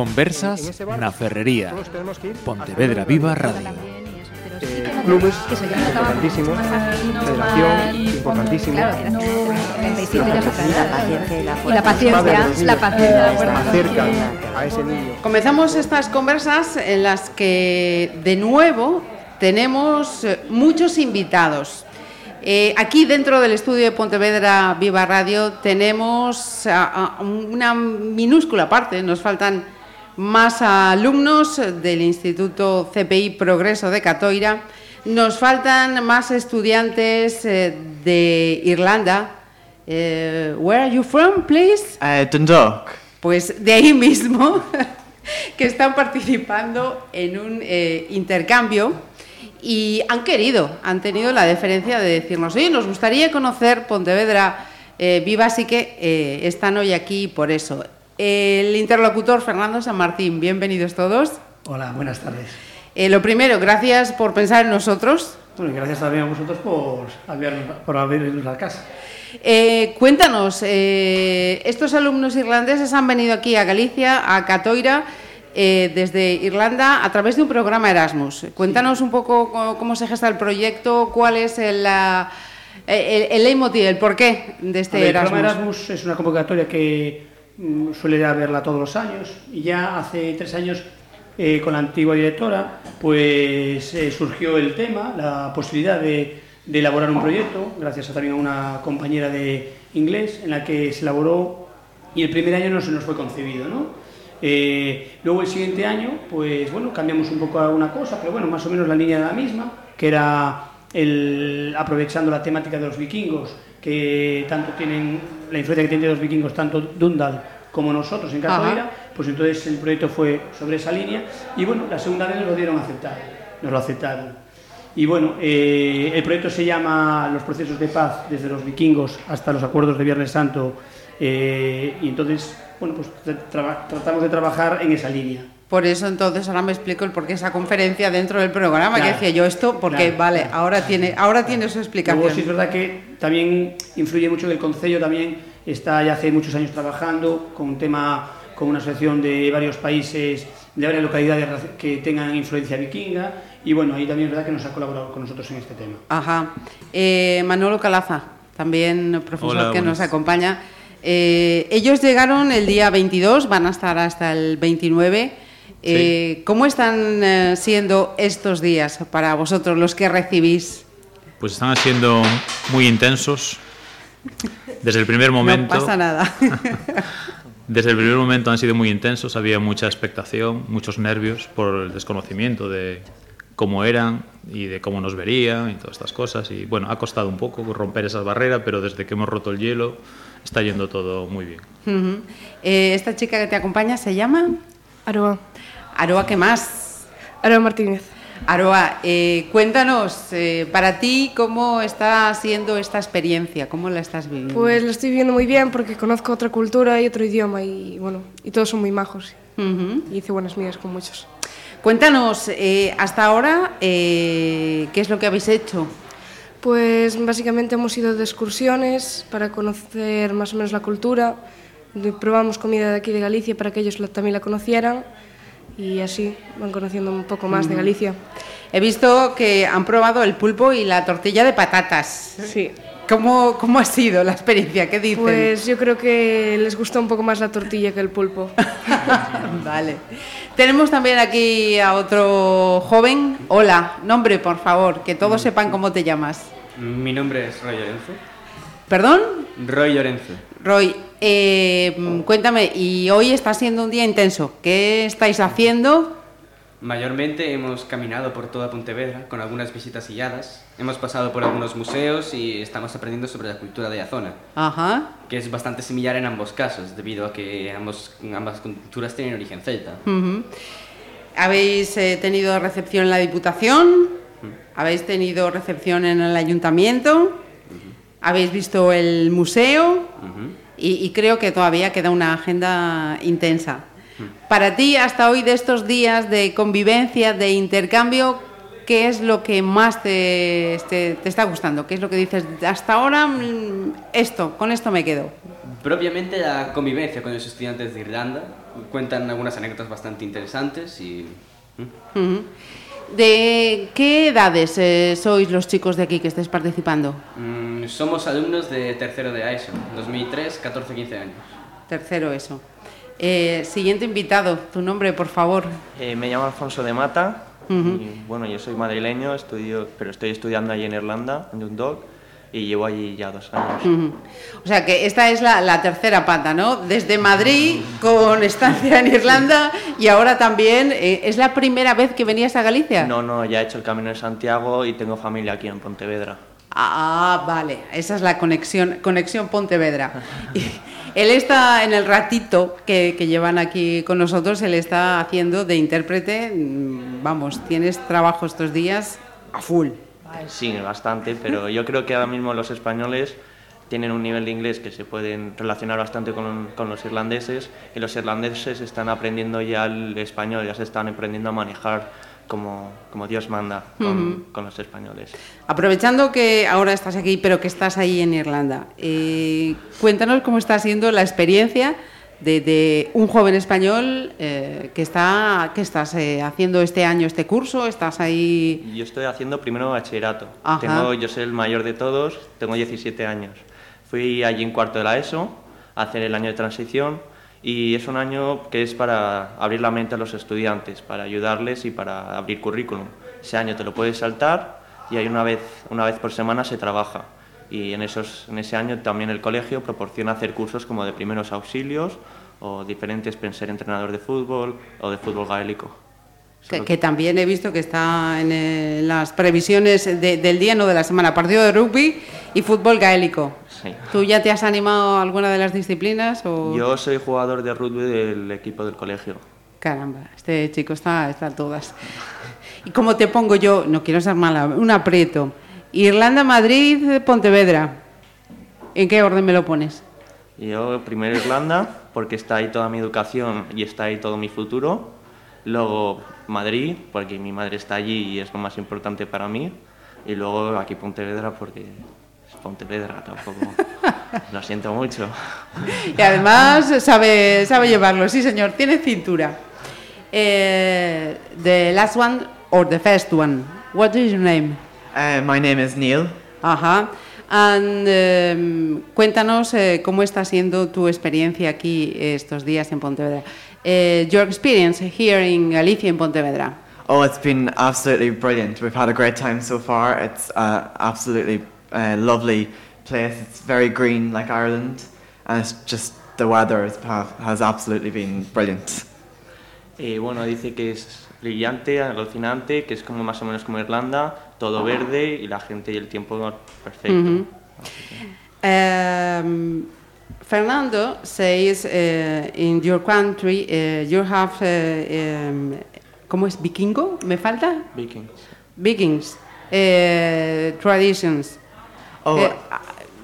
Conversas na Ferrería. Pontevedra Viva Radio. Eh, clubes importantísimos, federación importantísimo. Y la paciencia, la paciencia. acerca a ese niño. Comenzamos estas conversas en las que de nuevo tenemos eh, muchos invitados. Eh, aquí dentro del estudio de Pontevedra Viva Radio tenemos a- a una minúscula parte, nos faltan más alumnos del Instituto CPI Progreso de Catoira, nos faltan más estudiantes eh, de Irlanda. Eh, where are you from, please? Uh, Dundalk. Pues de ahí mismo, que están participando en un eh, intercambio y han querido, han tenido la deferencia de decirnos, oye, nos gustaría conocer Pontevedra viva, así que están hoy aquí por eso. El interlocutor Fernando San Martín, bienvenidos todos. Hola, buenas tardes. Eh, lo primero, gracias por pensar en nosotros. Bueno, y gracias también a vosotros por, por abrirnos la casa. Eh, cuéntanos, eh, estos alumnos irlandeses han venido aquí a Galicia, a Catoira, eh, desde Irlanda a través de un programa Erasmus. Cuéntanos un poco co- cómo se gesta el proyecto, cuál es el, la- el, el leitmotiv, el porqué de este ver, el Erasmus. programa Erasmus es una convocatoria que suele haberla todos los años y ya hace tres años eh, con la antigua directora pues eh, surgió el tema, la posibilidad de, de elaborar un proyecto, gracias a también a una compañera de inglés en la que se elaboró y el primer año no se nos fue concebido, ¿no? Eh, luego el siguiente año, pues bueno, cambiamos un poco alguna cosa, pero bueno, más o menos la línea era la misma, que era el, aprovechando la temática de los vikingos, que tanto tienen, la influencia que tienen los vikingos, tanto Dundal como nosotros en Ajá. pues entonces el proyecto fue sobre esa línea y bueno, la segunda vez nos lo dieron a aceptar, nos lo aceptaron. Y bueno, eh, el proyecto se llama Los procesos de paz desde los vikingos hasta los acuerdos de Viernes Santo eh, y entonces, bueno, pues tra- tratamos de trabajar en esa línea. Por eso entonces ahora me explico el por qué esa conferencia dentro del programa, que Claro. decía yo esto, porque Claro, vale, claro. ahora tiene, ahora tiene su explicación. Luego sí es verdad que también influye mucho que el Concello también está ya hace muchos años trabajando con un tema, con una asociación de varios países, de varias localidades que tengan influencia vikinga y bueno, ahí también es verdad que nos ha colaborado con nosotros en este tema. Ajá. Eh, Manolo Calaza, también profesor Hola, que nos buenas. acompaña. Eh, ellos llegaron el día 22, van a estar hasta el 29. Eh, ¿Cómo están eh, siendo estos días para vosotros, los que recibís? Pues están siendo muy intensos. Desde el primer momento. No pasa nada. Desde el primer momento han sido muy intensos, había mucha expectación, muchos nervios por el desconocimiento de cómo eran y de cómo nos verían y todas estas cosas. Y bueno, ha costado un poco romper esa barrera, pero desde que hemos roto el hielo está yendo todo muy bien. Ujú. Eh, esta chica que te acompaña se llama Aroa. Aroa, ¿qué más? Aroa Martínez. Aroa, eh, cuéntanos, eh, para ti, ¿cómo está siendo esta experiencia? ¿Cómo la estás viviendo? Pues lo estoy viviendo muy bien porque conozco otra cultura y otro idioma y bueno, y todos son muy majos. Ujú. Y hice buenas migas con muchos. Cuéntanos, eh, hasta ahora, eh, ¿qué es lo que habéis hecho? Pues básicamente hemos ido de excursiones para conocer más o menos la cultura. Probamos comida de aquí de Galicia para que ellos la- también la conocieran y así van conociendo un poco más de Galicia. He visto que han probado el pulpo y la tortilla de patatas. Sí. ¿Cómo, cómo ha sido la experiencia? ¿Qué dicen? Pues yo creo que les gustó un poco más la tortilla que el pulpo. vale. Tenemos también aquí a otro joven. Hola, nombre, por favor, que todos sepan cómo te llamas. Mi nombre es Roy Llorenzo. ¿Perdón? Roy Llorenzo. Roy, eh, mm, cuéntame, y hoy está siendo un día intenso. ¿Qué estáis haciendo? Mayormente hemos caminado por toda Pontevedra con algunas visitas guiadas. Hemos pasado por algunos museos y estamos aprendiendo sobre la cultura de la zona, Ajá. que es bastante similar en ambos casos, debido a que ambos, ambas culturas tienen origen celta. Ujú. ¿Habéis eh, tenido recepción en la Diputación? ¿Habéis tenido recepción en el Ayuntamiento? ¿Habéis visto el museo? Ujú. Y, y creo que todavía queda una agenda intensa. Para ti, hasta hoy, de estos días de convivencia, de intercambio, ¿qué es lo que más te, te- te está gustando? ¿Qué es lo que dices? Hasta ahora, mm, esto, con esto me quedo. Propiamente la convivencia con los estudiantes de Irlanda, cuentan algunas anécdotas bastante interesantes y... ¿De qué edades eh, sois los chicos de aquí que estáis participando? Mm, somos alumnos de tercero de AESO, 2003, 14, 15 años. Tercero ESO. Eh, siguiente invitado, tu nombre, por favor. Eh, me llamo Alfonso de Mata. y, bueno, yo soy madrileño, estudio, pero estoy estudiando allí en Irlanda, en Dundalk, y llevo allí ya dos años. O sea que esta es la, la, tercera pata, ¿no? Desde Madrid, con estancia en Irlanda, y ahora también, eh, ¿es la primera vez que venías a Galicia? No, no, ya he hecho el Camino de Santiago y tengo familia aquí en Pontevedra. Ah, vale, esa es la conexión, conexión Pontevedra. él está en el ratito que, que, llevan aquí con nosotros, él está haciendo de intérprete, mm, vamos, tienes trabajo estos días a full. Sí, bastante, pero yo creo que ahora mismo los españoles tienen un nivel de inglés que se pueden relacionar bastante con, con, los irlandeses y los irlandeses están aprendiendo ya el español, ya se están aprendiendo a manejar como, como Dios manda con, uh -huh. con, los españoles. Aprovechando que ahora estás aquí, pero que estás ahí en Irlanda, eh, cuéntanos cómo está siendo la experiencia de, de un joven español eh, que está que estás eh, haciendo este año este curso, estás ahí. Yo estoy haciendo primero bachillerato. Tengo, yo soy el mayor de todos, tengo 17 años. Fui allí en cuarto de la ESO a hacer el año de transición y es un año que es para abrir la mente a los estudiantes, para ayudarles y para abrir currículum. Ese año te lo puedes saltar y ahí una vez, una vez por semana se trabaja. Y en, esos, en ese año también el colegio proporciona hacer cursos como de primeros auxilios o diferentes, para ser entrenador de fútbol o de fútbol gaélico. Que, que, también he visto que está en eh, las previsiones de, del día, no de la semana, partido de rugby y fútbol gaélico. Sí. ¿Tú ya te has animado a alguna de las disciplinas? O... Yo soy jugador de rugby del equipo del colegio. Caramba, este chico está, está a todas. ¿Y cómo te pongo yo? No quiero ser mala, un aprieto. Irlanda, Madrid, Pontevedra. ¿En qué orden me lo pones? Yo primero Irlanda, porque está ahí toda mi educación y está ahí todo mi futuro. Luego Madrid, porque mi madre está allí y es lo más importante para mí. Y luego aquí Pontevedra, porque es Pontevedra tampoco. lo siento mucho. Y además sabe, sabe llevarlo, sí señor, tiene cintura. Eh, the last one or the first one, what is your name? Uh, my name is Neil. Ajá. And, um, cuéntanos eh, cómo está siendo tu experiencia aquí estos días en Pontevedra. Uh, your experience here in Galicia in Pontevedra. Oh, it's been absolutely brilliant. We've had a great time so far. It's uh, absolutely uh, lovely place. It's very green like Ireland, and it's just the weather is, has absolutely been brilliant. Eh, bueno, dice que es brillante, alucinante, que es como más o menos como Irlanda, todo verde y la gente y el tiempo perfecto. Um, Fernando says uh, in your country uh, you have uh, um, ¿cómo es vikingo? ¿Me falta? Vikings. Vikings uh, traditions. Oh, Uh,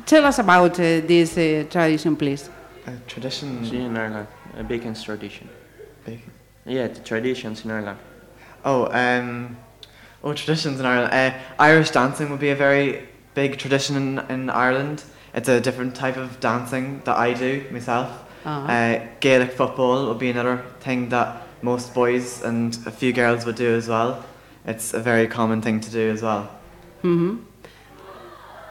tell us about uh, this uh, tradition, please. a tradition. Sí, en Ireland. A Vikings tradition. Bacon. Yeah, the traditions in Ireland. Oh, um, oh, traditions in Ireland. Uh, Irish dancing would be a very big tradition in, in Ireland. It's a different type of dancing that I do myself. Uh-huh. Uh, Gaelic football would be another thing that most boys and a few girls would do as well. It's a very common thing to do as well. Ujú.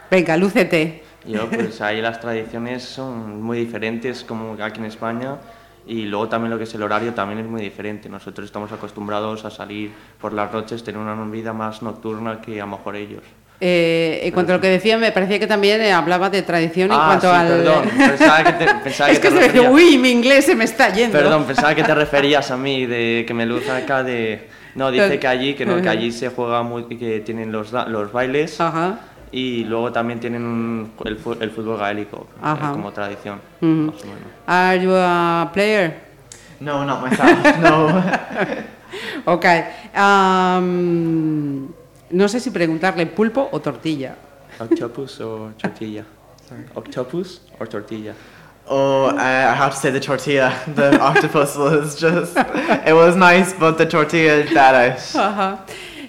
Venga, lúcete. Yo, pues ahí las tradiciones son muy diferentes como aquí en España y luego también lo que es el horario también es muy diferente. Nosotros estamos acostumbrados a salir por las noches, tener una vida más nocturna que a lo mejor ellos. Eh, en cuanto a lo que decía, me parecía que también eh, hablaba de tradición en Ah, cuanto sí, al. perdón, pensaba que te, pensaba es que que te se me uy, mi inglés se me está yendo. Perdón, pensaba que te referías a mí, de que me luza acá de... No, dice que allí, que no, que allí se juega muy, que tienen los, los bailes Ajá. Y luego también tienen un- el, el fútbol gaélico eh, Ajá. como tradición, Ujú. más o menos. Are you a player? No, not myself. no. Ok. Um, no sé si preguntarle pulpo o tortilla. Octopus or tortilla? Octopus or tortilla? Oh, uh, I have to say the tortilla. The octopus was just. It was nice, but the tortilla is bad out. Ajá.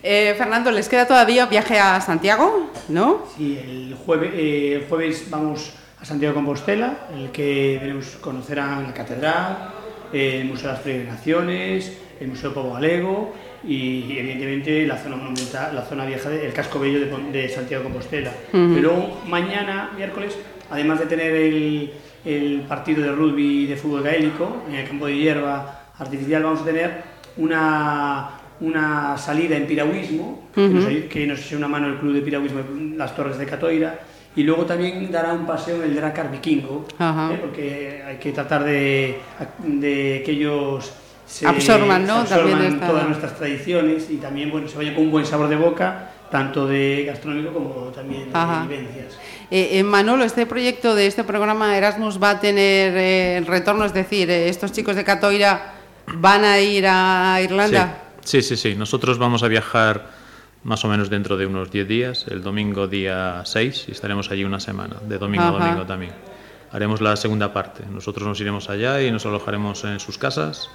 Eh, Fernando, ¿les queda todavía viaje a Santiago? ¿No? Sí, el jueves, eh, el jueves vamos a Santiago de Compostela, en el que veremos, conocerán la catedral, el Museo de las Peregrinaciones, el Museo Povo Galego y evidentemente la zona monumental, la zona vieja del casco bello de, Santiago de Compostela. Pero mañana, miércoles, además de tener el, el partido de rugby y de fútbol gaélico en el campo de hierba artificial, vamos a tener una, una salida en piragüismo, que, nos, eche una mano el Club de Piragüismo Las Torres de Catoira, y luego también dará un paseo en el Dracar Vikingo, ¿eh? porque hay que tratar de, de que ellos se absorban, ¿no? absorban todas nuestras tradiciones y también bueno, se vaya con un buen sabor de boca, tanto de gastronómico como también de vivencias. Eh, eh, Manolo, este proyecto de este programa Erasmus va a tener eh, retorno, es decir, eh, estos chicos de Catoira van a ir a Irlanda. Sí. Sí, sí, Nosotros vamos a viajar más o menos dentro de unos 10 días, el domingo día 6, y estaremos allí una semana, de domingo a domingo también. Haremos la segunda parte. Nosotros nos iremos allá y nos alojaremos en sus casas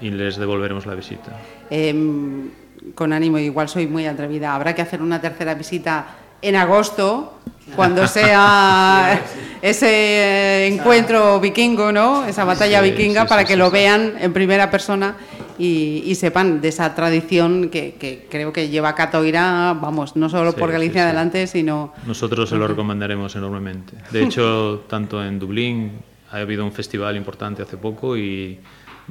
y les devolveremos la visita. Em, con ánimo, igual soy muy atrevida, habrá que hacer una tercera visita en agosto, cuando sea ese encuentro vikingo, ¿no? Esa batalla vikinga, para que lo vean en primera persona y, sepan de esa tradición que, creo que lleva Catoira, vamos, no solo por Galicia adelante, sino... Nosotros se lo recomendaremos enormemente. De hecho, tanto en Dublín ha habido un festival importante hace poco y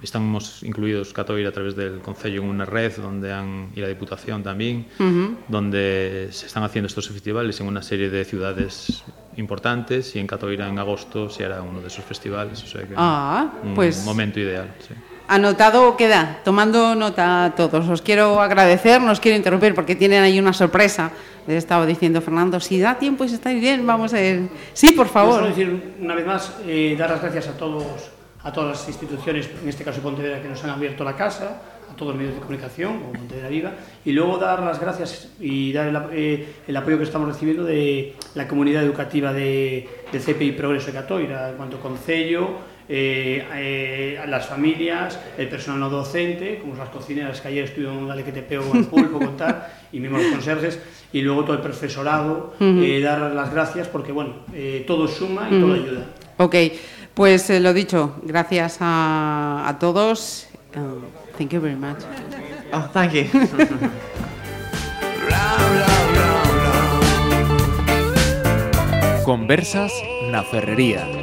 estamos incluidos Catoira a través del Concello en una red donde han, y la Diputación también, donde se están haciendo estos festivales en una serie de ciudades importantes y en Catoira en agosto se hará uno de esos festivales. O sea que ah, un pues momento ideal. Sí. Anotado queda, tomando nota a todos. Os quiero agradecer, no os quiero interrumpir porque tienen ahí una sorpresa. Les estaba diciendo Fernando, si da tiempo y si estáis bien, vamos a ir. Sí, por favor. Quiero decir una vez más, eh, dar las gracias a todos a todas las instituciones, en este caso Pontevedra, que nos han abierto la casa, a todos los medios de comunicación, como Pontevedra Viva, y luego dar las gracias y dar el, eh, el apoyo que estamos recibiendo de la comunidad educativa de, del CPI Progreso de Catoira, en cuanto a Concello, eh, eh, a las familias, el personal no docente, como las cocineras que ayer estuvieron dale que te pego con el pulpo, con tal, y mismo los conserjes, y luego todo el profesorado, uh -huh. eh, dar las gracias porque, bueno, eh, todo suma y uh -huh. todo ayuda. Ok. Pues eh, lo dicho, gracias a, a todos. Uh, thank you very much. Oh, thank you. Conversas na Ferrería.